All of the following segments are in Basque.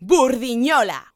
Burdiñola.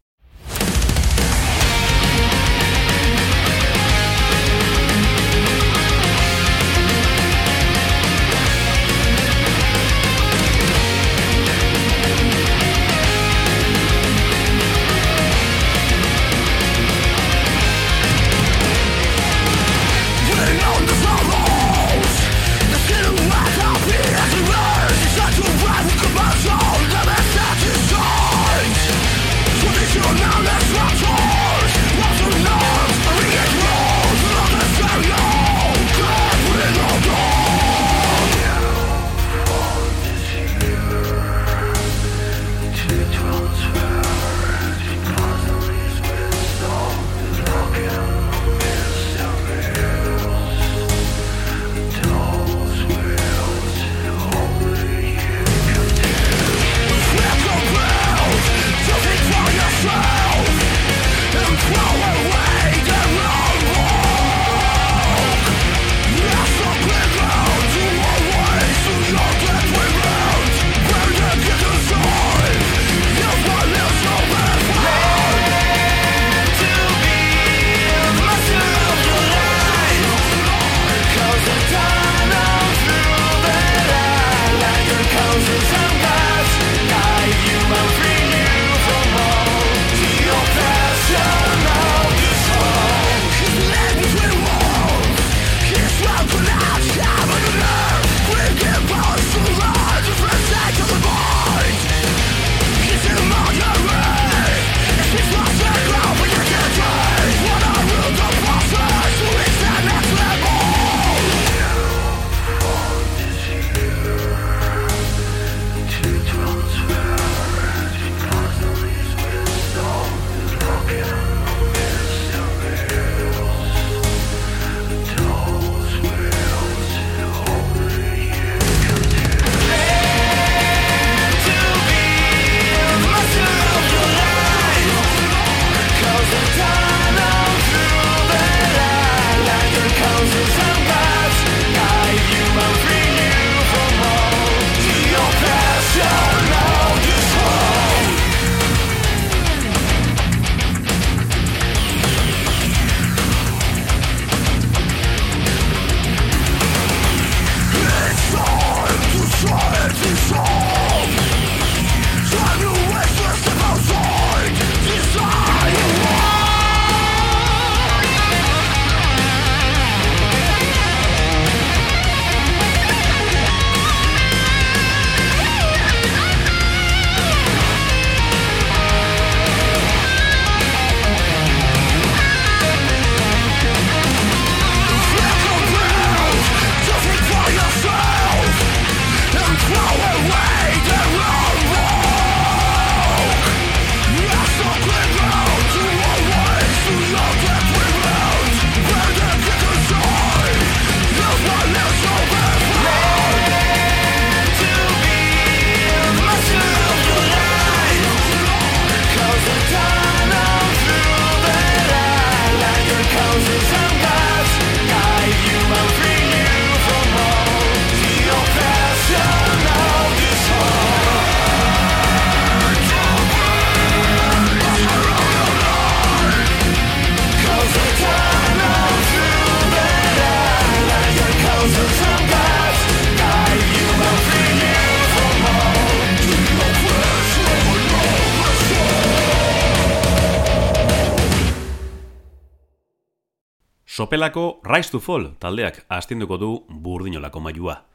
Sopelako Rise to Fall taldeak astinduko du burdinolako mailua.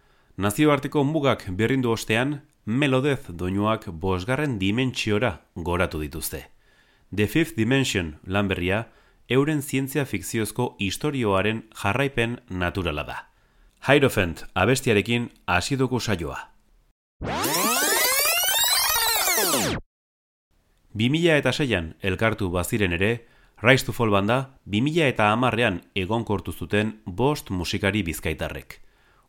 Nazioarteko mugak berrindu ostean, melodez doinuak bosgarren dimentsiora goratu dituzte. The Fifth Dimension lanberria, euren zientzia fikziozko istorioaren jarraipen naturala da. Hierophant abestiarekin hasiduko saioa. 2000 eta seian elkartu baziren ere, Rise to Fall banda, 2000 eta amarrean egon kortu zuten bost musikari bizkaitarrek.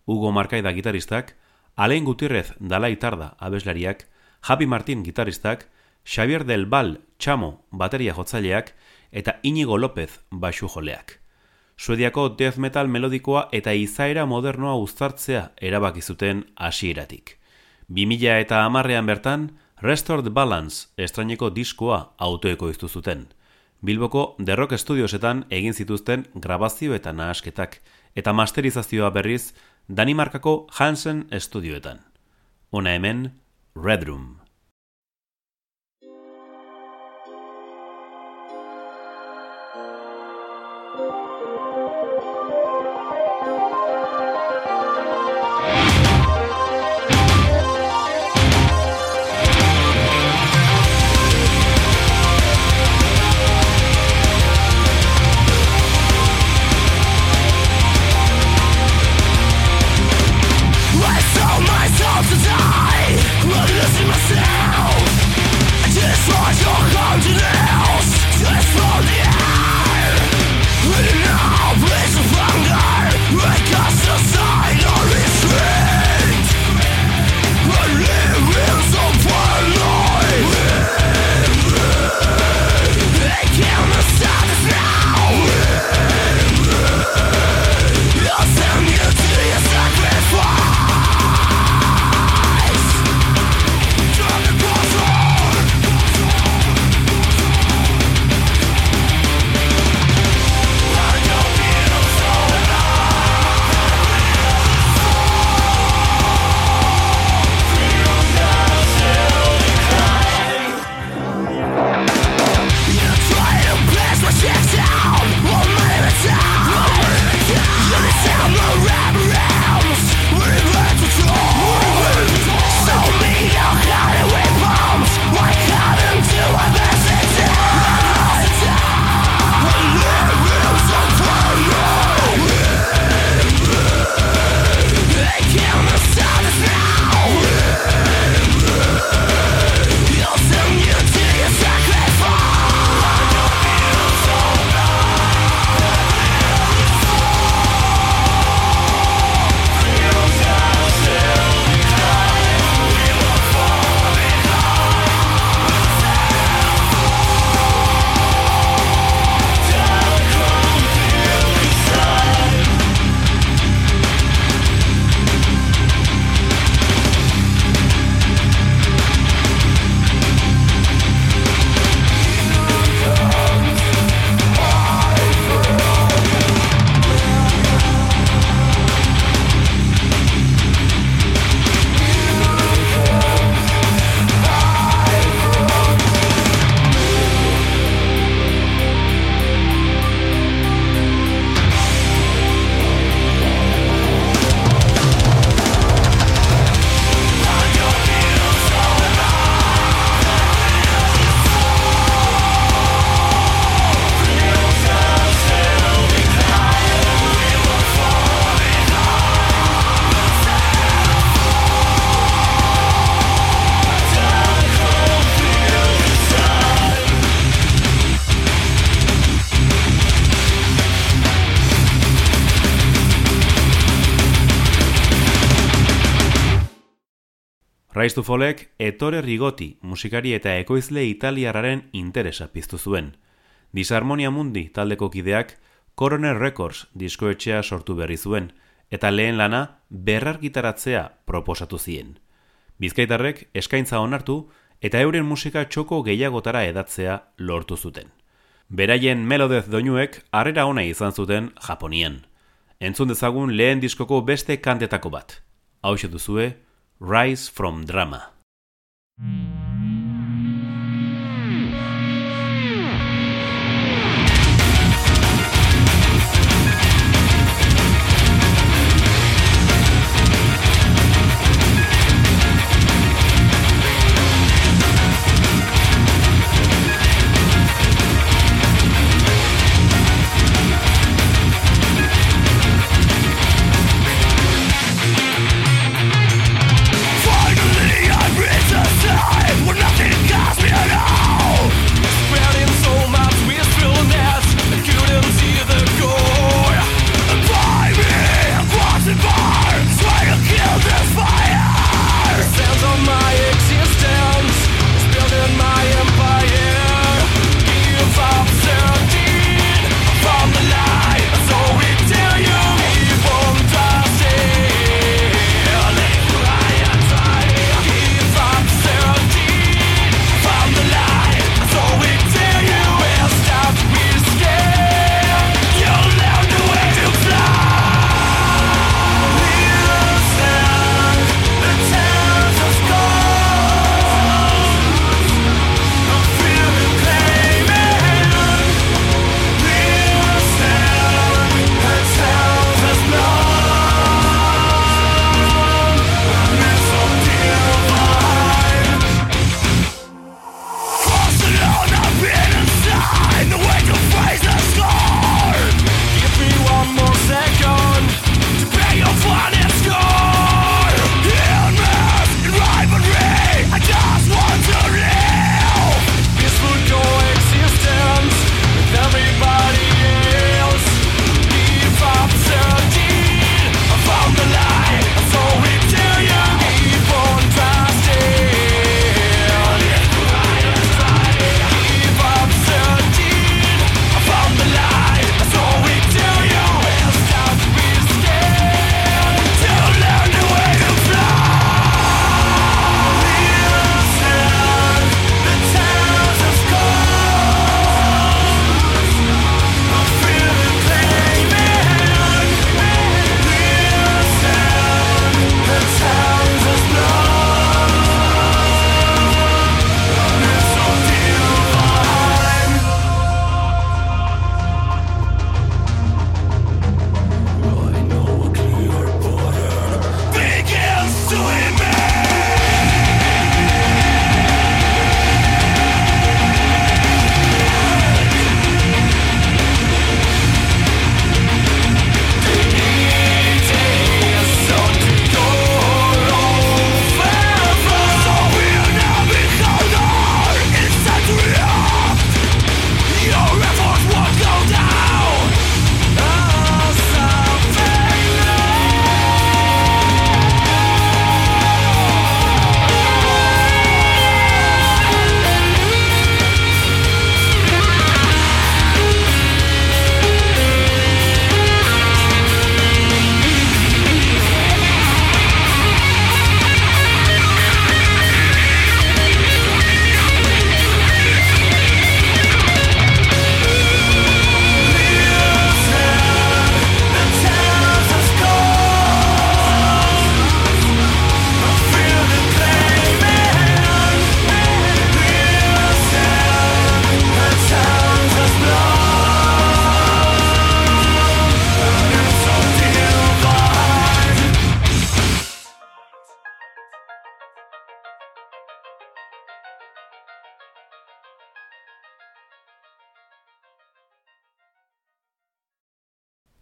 Hugo Markaida gitaristak, Alain Gutirrez Dalai Tarda abeslariak, Javi Martin gitaristak, Xavier del Val Chamo bateria jotzaileak eta Inigo López basu joleak. Suediako death metal melodikoa eta izaera modernoa uztartzea erabaki zuten hasieratik. 2000 eta amarrean bertan, Restored Balance estraineko diskoa autoeko iztu zuten. Bilboko derrok estudiosetan egin zituzten grabazio eta nahasketak, eta masterizazioa berriz Danimarkako Hansen estudioetan. Hona hemen, Red Room. Rise to Folek Ettore Rigoti musikari eta ekoizle italiarraren interesa piztu zuen. Disharmonia Mundi taldeko kideak Coroner Records diskoetxea sortu berri zuen eta lehen lana berrargitaratzea proposatu zien. Bizkaitarrek eskaintza onartu eta euren musika txoko gehiagotara edatzea lortu zuten. Beraien melodez doinuek harrera ona izan zuten Japonian. Entzun dezagun lehen diskoko beste kantetako bat. Hau duzue, Rise from Drama.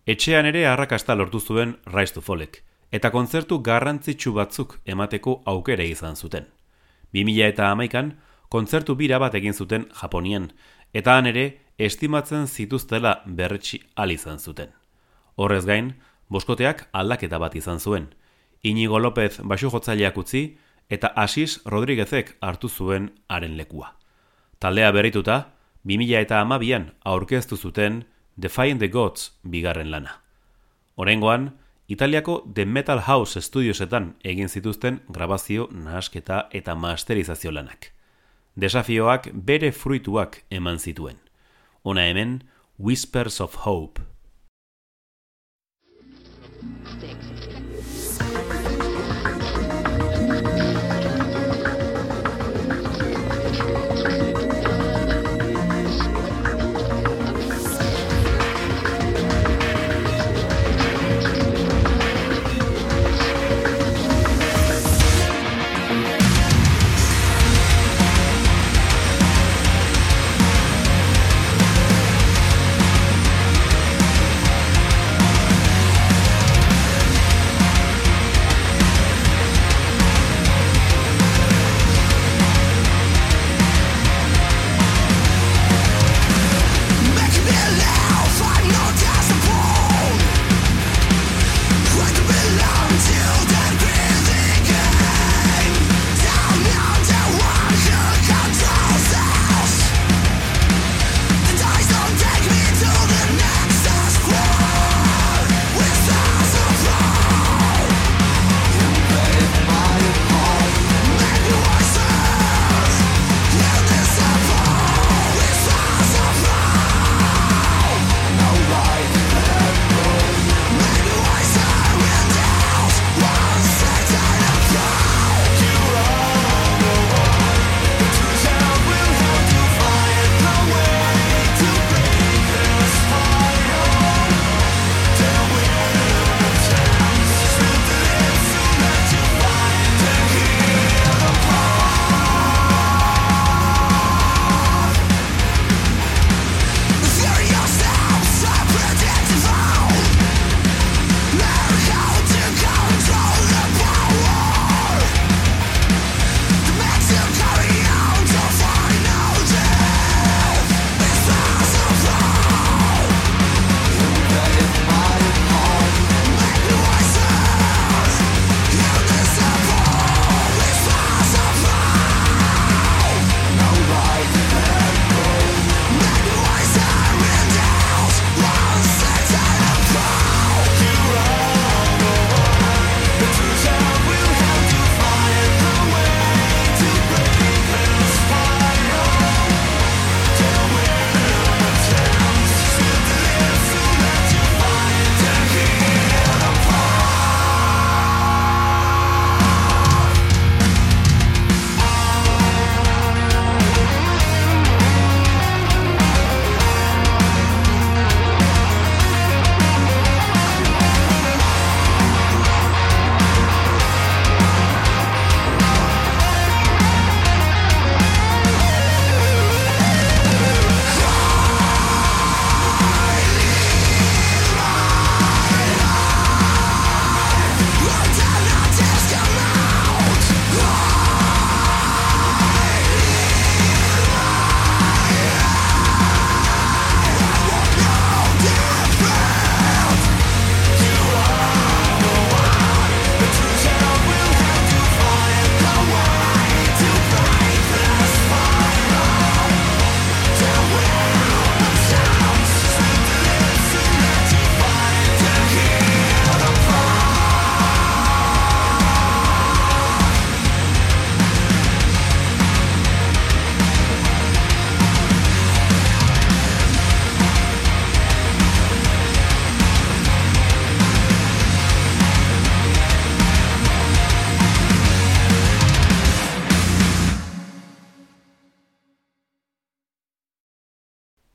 Etxean ere arrakasta lortu zuen Rise to Folek, eta kontzertu garrantzitsu batzuk emateko aukere izan zuten. 2000 eta amaikan, kontzertu bira bat egin zuten Japonian, eta han ere estimatzen zituztela berretxi al izan zuten. Horrez gain, boskoteak aldaketa bat izan zuen. Inigo López basu jotzaileak utzi, eta Asis Rodríguezek hartu zuen haren lekua. Taldea berrituta, 2000 eta amabian aurkeztu zuten Defying the Gods bigarren lana. Horengoan, Italiako The Metal House Studiosetan egin zituzten grabazio, nahasketa eta masterizazio lanak. Desafioak bere fruituak eman zituen. Ona hemen, Whispers of Hope.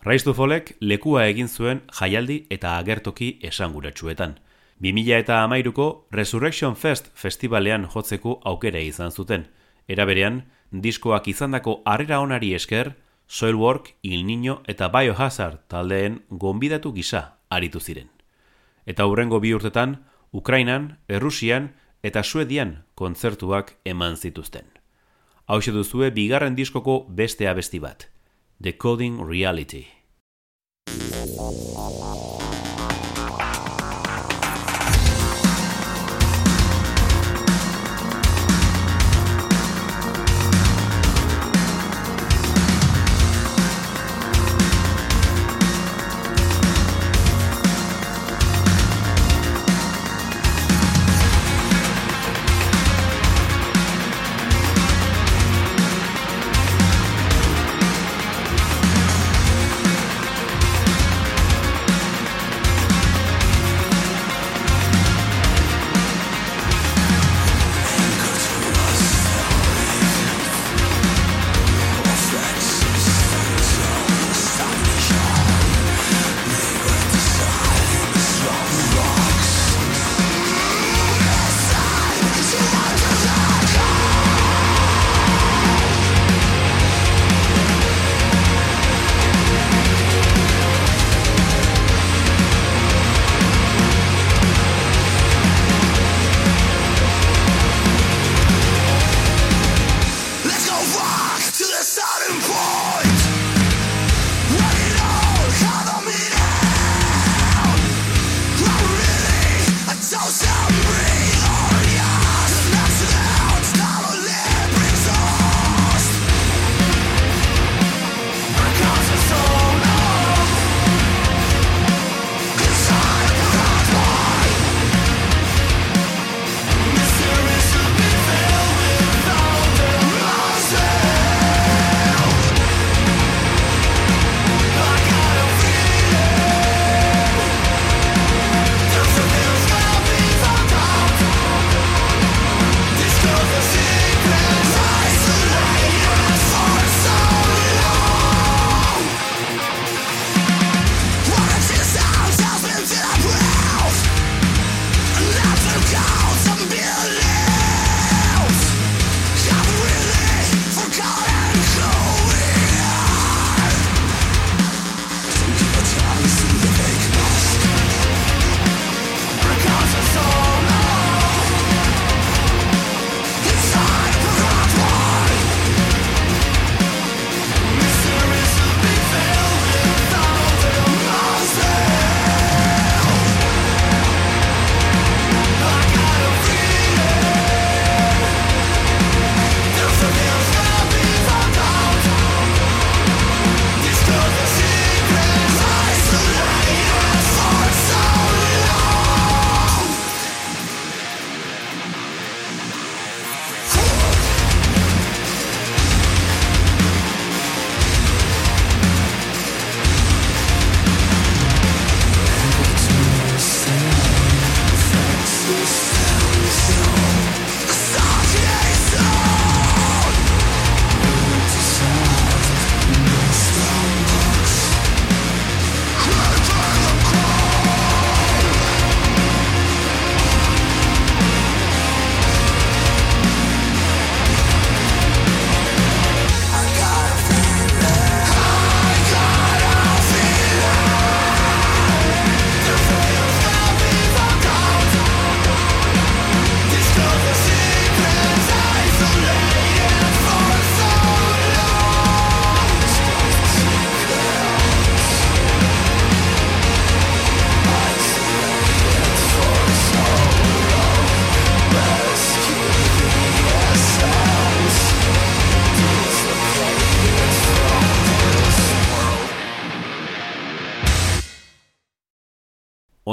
Folek lekua egin zuen jaialdi eta agertoki esanguratsuetan. 2000 eta amairuko Resurrection Fest festivalean jotzeko aukera izan zuten. Era berean, diskoak izandako harrera onari esker, Soilwork, Il Niño eta Biohazard taldeen gonbidatu gisa aritu ziren. Eta hurrengo bi urtetan, Ukrainan, Errusian eta Suedian kontzertuak eman zituzten. Hau duzue bigarren diskoko beste abesti bat. Decoding Reality.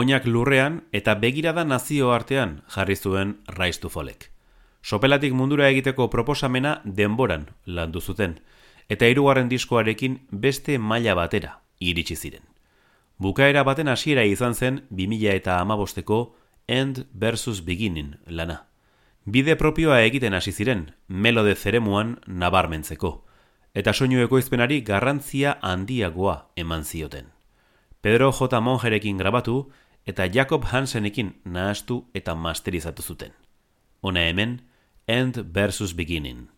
Oinak lurrean eta begirada nazio artean jarri zuen raiztu folek. Sopelatik mundura egiteko proposamena denboran landu zuten, eta hirugarren diskoarekin beste maila batera iritsi ziren. Bukaera baten hasiera izan zen 2000 eta amabosteko End versus Beginning lana. Bide propioa egiten hasi ziren, melode zeremuan nabarmentzeko, eta soinu ekoizpenari garrantzia handiagoa eman zioten. Pedro J. Monjerekin grabatu eta Jacob Hansenekin nahastu eta masterizatu zuten. Hona hemen, End versus Beginning.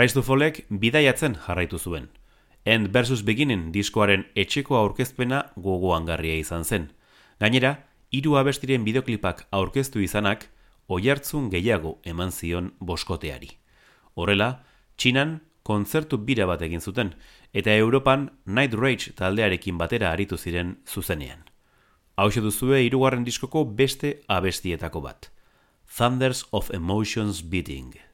Rise to Fallek bidaiatzen jarraitu zuen. End versus Beginning diskoaren etxeko aurkezpena gogoangarria izan zen. Gainera, hiru abestiren bideoklipak aurkeztu izanak, oihartzun gehiago eman zion boskoteari. Horrela, Txinan kontzertu bira bat egin zuten, eta Europan Night Rage taldearekin batera aritu ziren zuzenean. Hau duzue hirugarren diskoko beste abestietako bat. Thunders of Emotions Beating.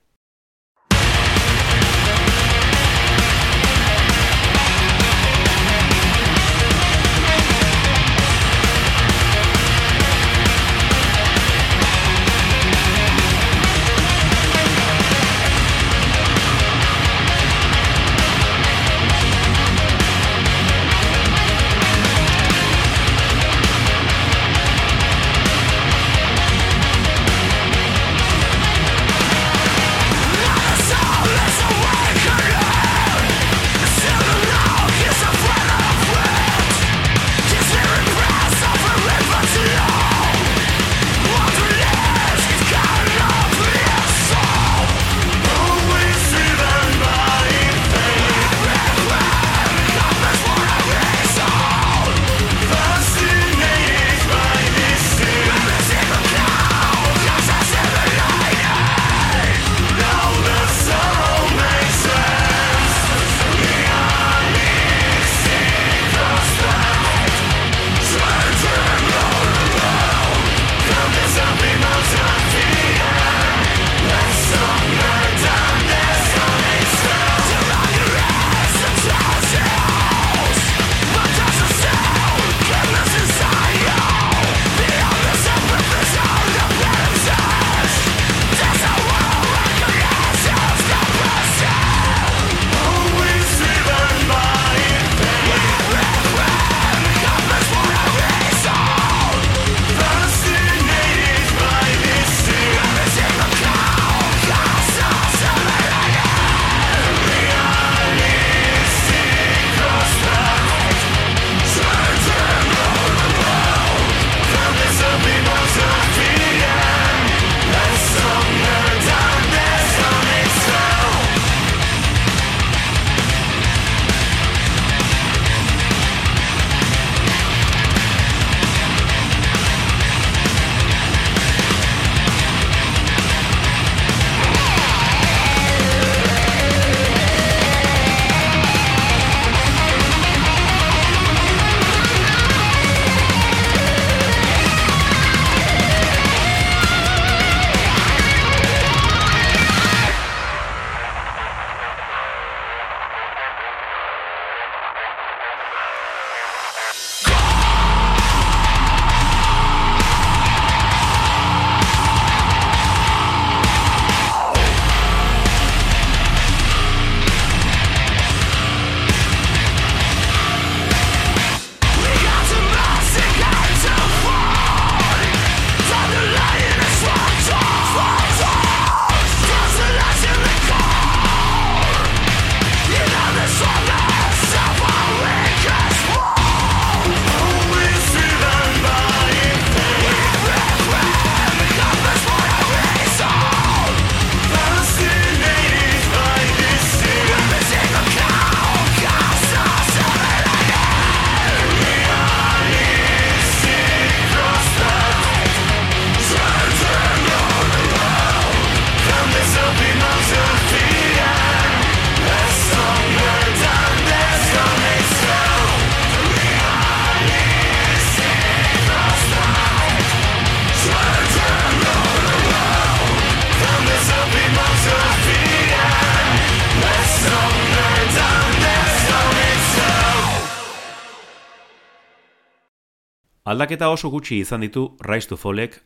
Aldaketa oso gutxi izan ditu Rise to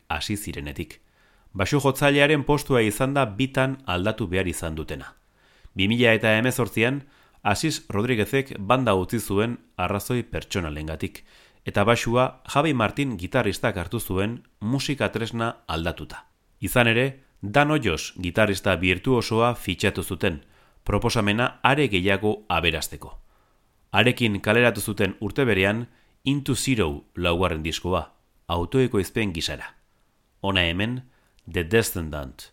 hasi zirenetik. Basu jotzailearen postua izan da bitan aldatu behar izan dutena. 2000 eta emezortzian, Asis Rodriguezek banda utzi zuen arrazoi pertsonalengatik, eta basua Javi Martin gitarristak hartu zuen musika tresna aldatuta. Izan ere, Dan Ojos gitarrista virtuosoa fitxatu zuten, proposamena are gehiago aberasteko. Arekin kaleratu zuten urte berean, Into Zero laugarren diskoa, autoeko izpen gisara. Ona hemen, The Descendant.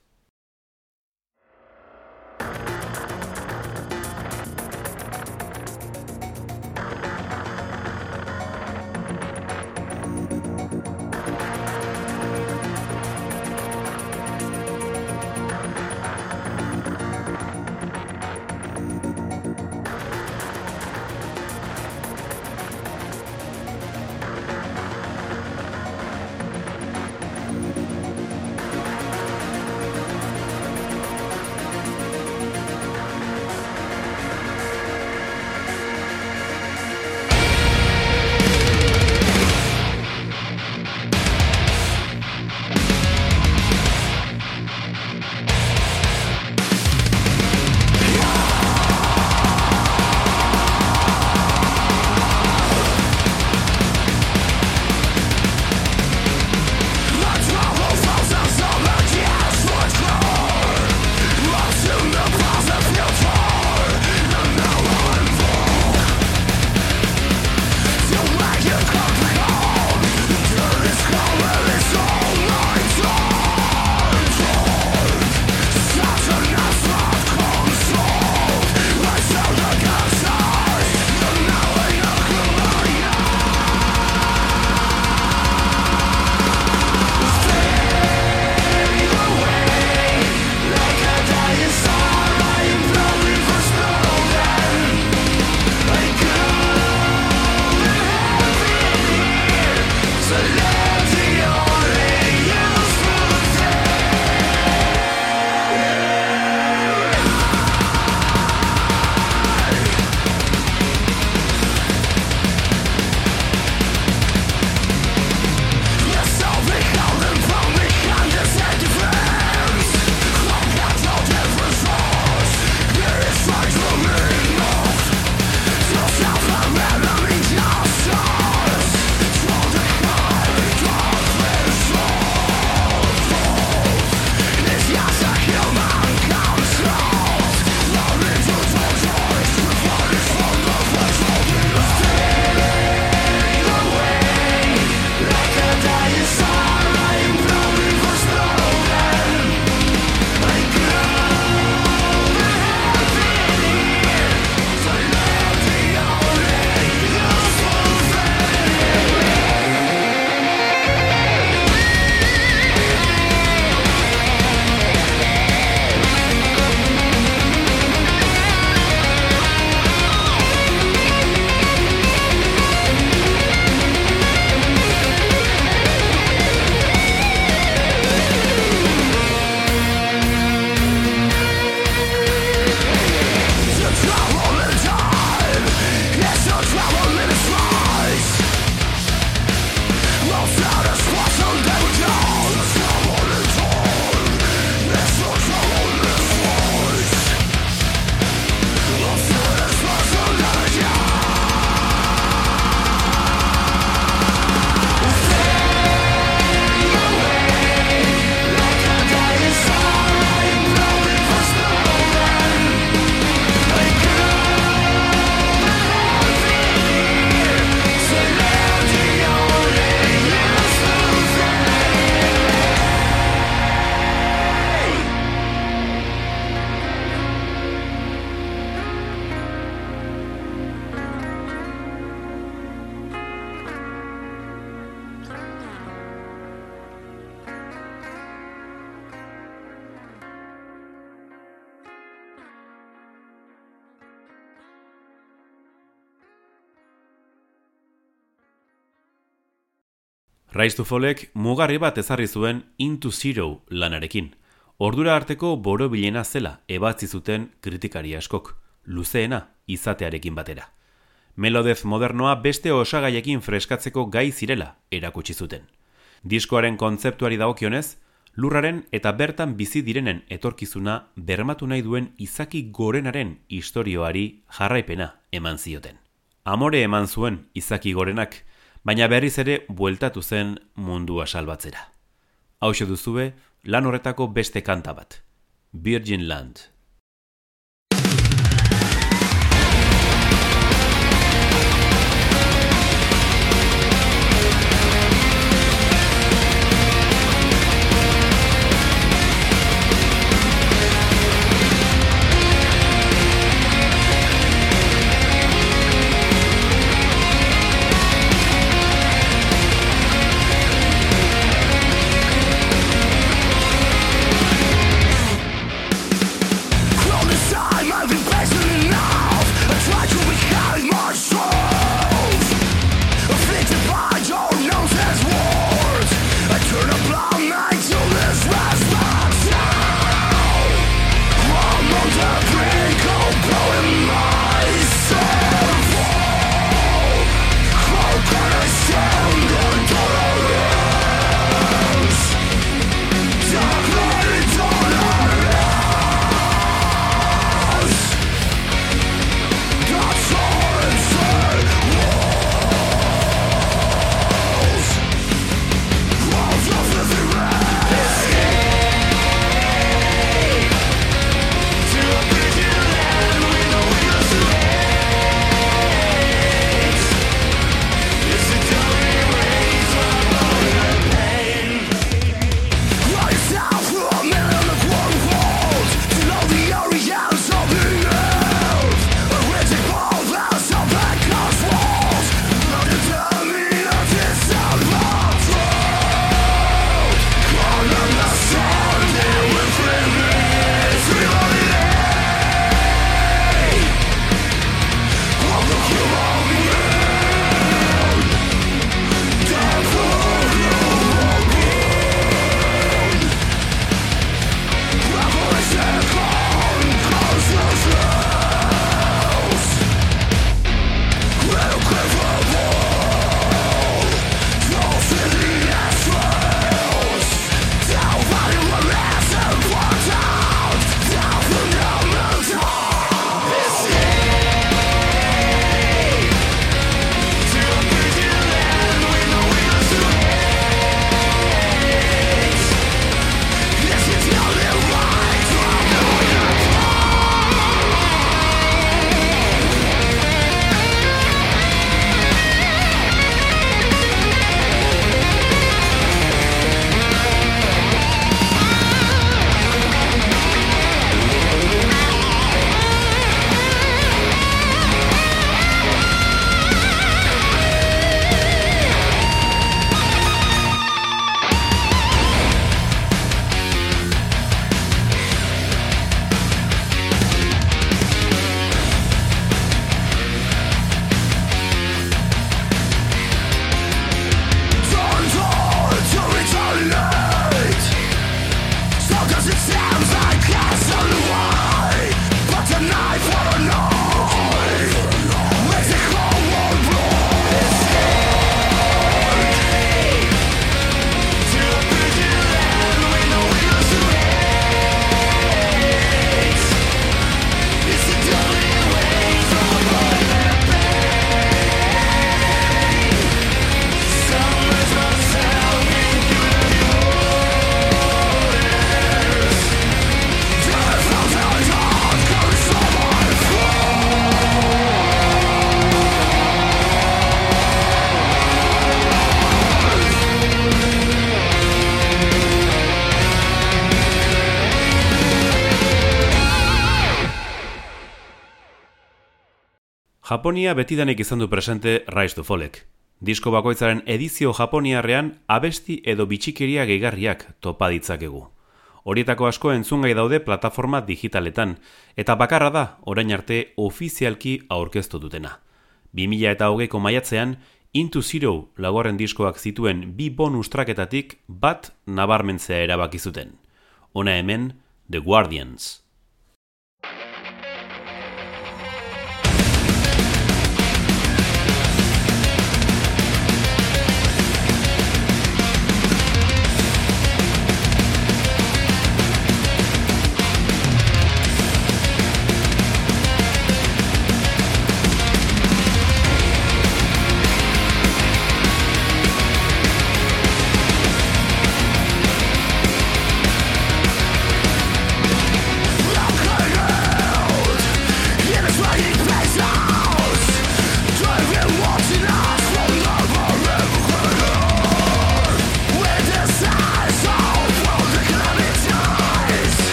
Rise to Fallek mugarri bat ezarri zuen Into Zero lanarekin. Ordura arteko boro zela ebatzi zuten kritikari askok, luzeena izatearekin batera. melodez modernoa beste osagaiekin freskatzeko gai zirela erakutsi zuten. Diskoaren kontzeptuari dagokionez, lurraren eta bertan bizi direnen etorkizuna bermatu nahi duen izaki gorenaren istorioari jarraipena eman zioten. Amore eman zuen izaki gorenak, baina berriz ere bueltatu zen mundua salbatzera. Hau duzue, lan horretako beste kanta bat. Virgin Land. Japonia betidanik izan du presente Rise to Folek. Disko bakoitzaren edizio japoniarrean abesti edo bitxikeria gehigarriak topa ditzakegu. Horietako asko entzungai daude plataforma digitaletan, eta bakarra da orain arte ofizialki aurkeztu dutena. 2000 eta hogeiko maiatzean, Into Zero lagorren diskoak zituen bi bonus traketatik bat nabarmentzea erabakizuten. Ona hemen, The Guardians.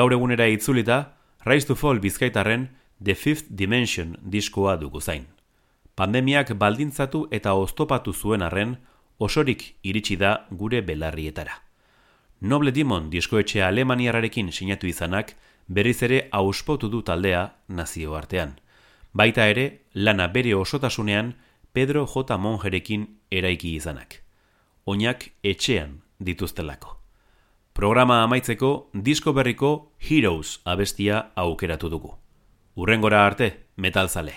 Gaur egunera itzulita, Rise to Fall bizkaitarren The Fifth Dimension diskoa dugu zain. Pandemiak baldintzatu eta oztopatu zuen arren, osorik iritsi da gure belarrietara. Noble Demon diskoetxea Alemaniararekin sinatu izanak, berriz ere auspotu du taldea nazio artean. Baita ere, lana bere osotasunean Pedro J. Monjerekin eraiki izanak. Oinak etxean dituztelako. Programa amaitzeko disko berriko Heroes abestia aukeratu dugu. Urrengora arte, metalzale.